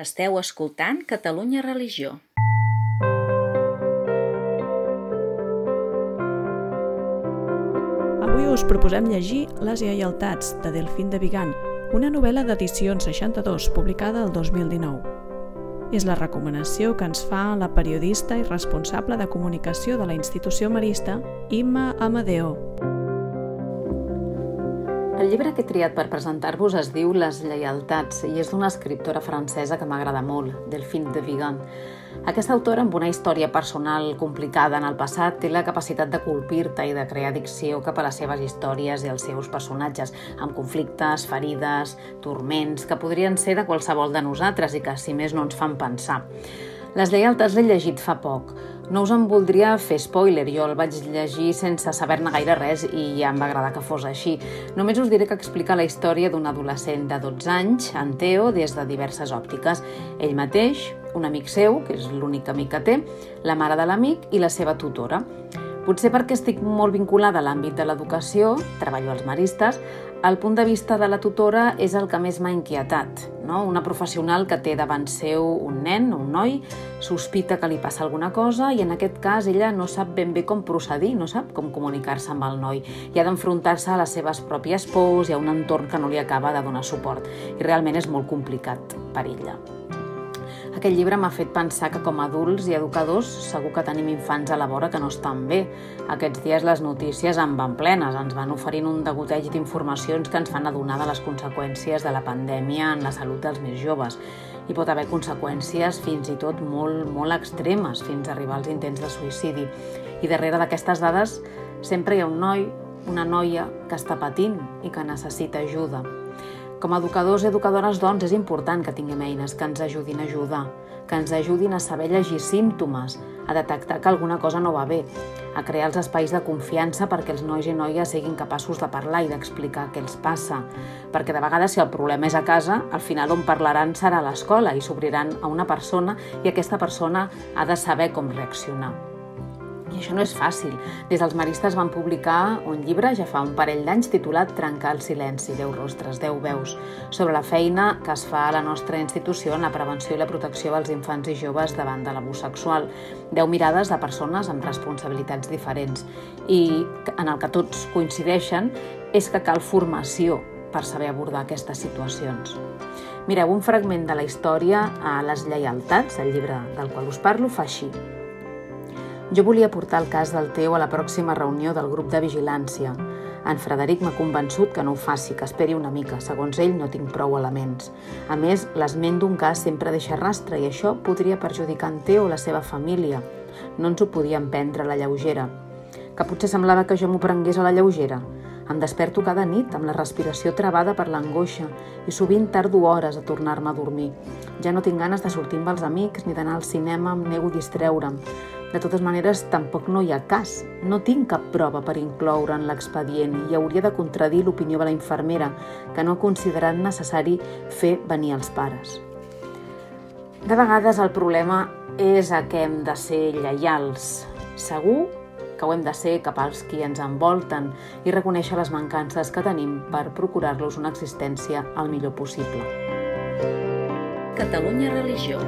Esteu escoltant Catalunya Religió. Avui us proposem llegir Les lleialtats de Delfín de Vigan, una novel·la d'edicions 62 publicada el 2019. És la recomanació que ens fa la periodista i responsable de comunicació de la institució marista, Imma Amadeo. El llibre que he triat per presentar-vos es diu Les lleialtats i és d'una escriptora francesa que m'agrada molt, Delphine de Vigan. Aquesta autora, amb una història personal complicada en el passat, té la capacitat de colpir-te i de crear addicció cap a les seves històries i els seus personatges, amb conflictes, ferides, turments, que podrien ser de qualsevol de nosaltres i que, si més, no ens fan pensar. Les lleialtats l'he llegit fa poc. No us en voldria fer spoiler, jo el vaig llegir sense saber-ne gaire res i ja em va agradar que fos així. Només us diré que explica la història d'un adolescent de 12 anys, en Teo, des de diverses òptiques. Ell mateix, un amic seu, que és l'únic amic que té, la mare de l'amic i la seva tutora. Potser perquè estic molt vinculada a l'àmbit de l'educació, treballo als maristes, el punt de vista de la tutora és el que més m'ha inquietat. No? Una professional que té davant seu un nen, un noi, sospita que li passa alguna cosa i en aquest cas ella no sap ben bé com procedir, no sap com comunicar-se amb el noi i ha d'enfrontar-se a les seves pròpies pors i a un entorn que no li acaba de donar suport i realment és molt complicat per ella. Aquest llibre m'ha fet pensar que com a adults i educadors segur que tenim infants a la vora que no estan bé. Aquests dies les notícies en van plenes, ens van oferint un degoteig d'informacions que ens fan adonar de les conseqüències de la pandèmia en la salut dels més joves. Hi pot haver conseqüències fins i tot molt, molt extremes, fins a arribar als intents de suïcidi. I darrere d'aquestes dades sempre hi ha un noi, una noia que està patint i que necessita ajuda. Com a educadors i educadores, doncs, és important que tinguem eines que ens ajudin a ajudar, que ens ajudin a saber llegir símptomes, a detectar que alguna cosa no va bé, a crear els espais de confiança perquè els nois i noies siguin capaços de parlar i d'explicar què els passa. Perquè de vegades, si el problema és a casa, al final on parlaran serà a l'escola i s'obriran a una persona i aquesta persona ha de saber com reaccionar. I això no és fàcil. Des dels maristes van publicar un llibre ja fa un parell d'anys titulat Trencar el silenci, 10 rostres, 10 veus, sobre la feina que es fa a la nostra institució en la prevenció i la protecció dels infants i joves davant de l'abús sexual. 10 mirades de persones amb responsabilitats diferents. I en el que tots coincideixen és que cal formació per saber abordar aquestes situacions. Mireu, un fragment de la història a Les lleialtats, el llibre del qual us parlo, fa així. Jo volia portar el cas del Teo a la pròxima reunió del grup de vigilància. En Frederic m'ha convençut que no ho faci, que esperi una mica. Segons ell, no tinc prou elements. A més, l'esment d'un cas sempre deixa rastre i això podria perjudicar en Teo o la seva família. No ens ho podíem prendre a la lleugera. Que potser semblava que jo m'ho prengués a la lleugera. Em desperto cada nit amb la respiració travada per l'angoixa i sovint tardo hores a tornar-me a dormir. Ja no tinc ganes de sortir amb els amics ni d'anar al cinema, em nego a distreure'm. De totes maneres, tampoc no hi ha cas. No tinc cap prova per incloure en l'expedient i hauria de contradir l'opinió de la infermera, que no ha considerat necessari fer venir els pares. De vegades el problema és a què hem de ser lleials. Segur que ho hem de ser cap als qui ens envolten i reconèixer les mancances que tenim per procurar-los una existència el millor possible. Catalunya Religió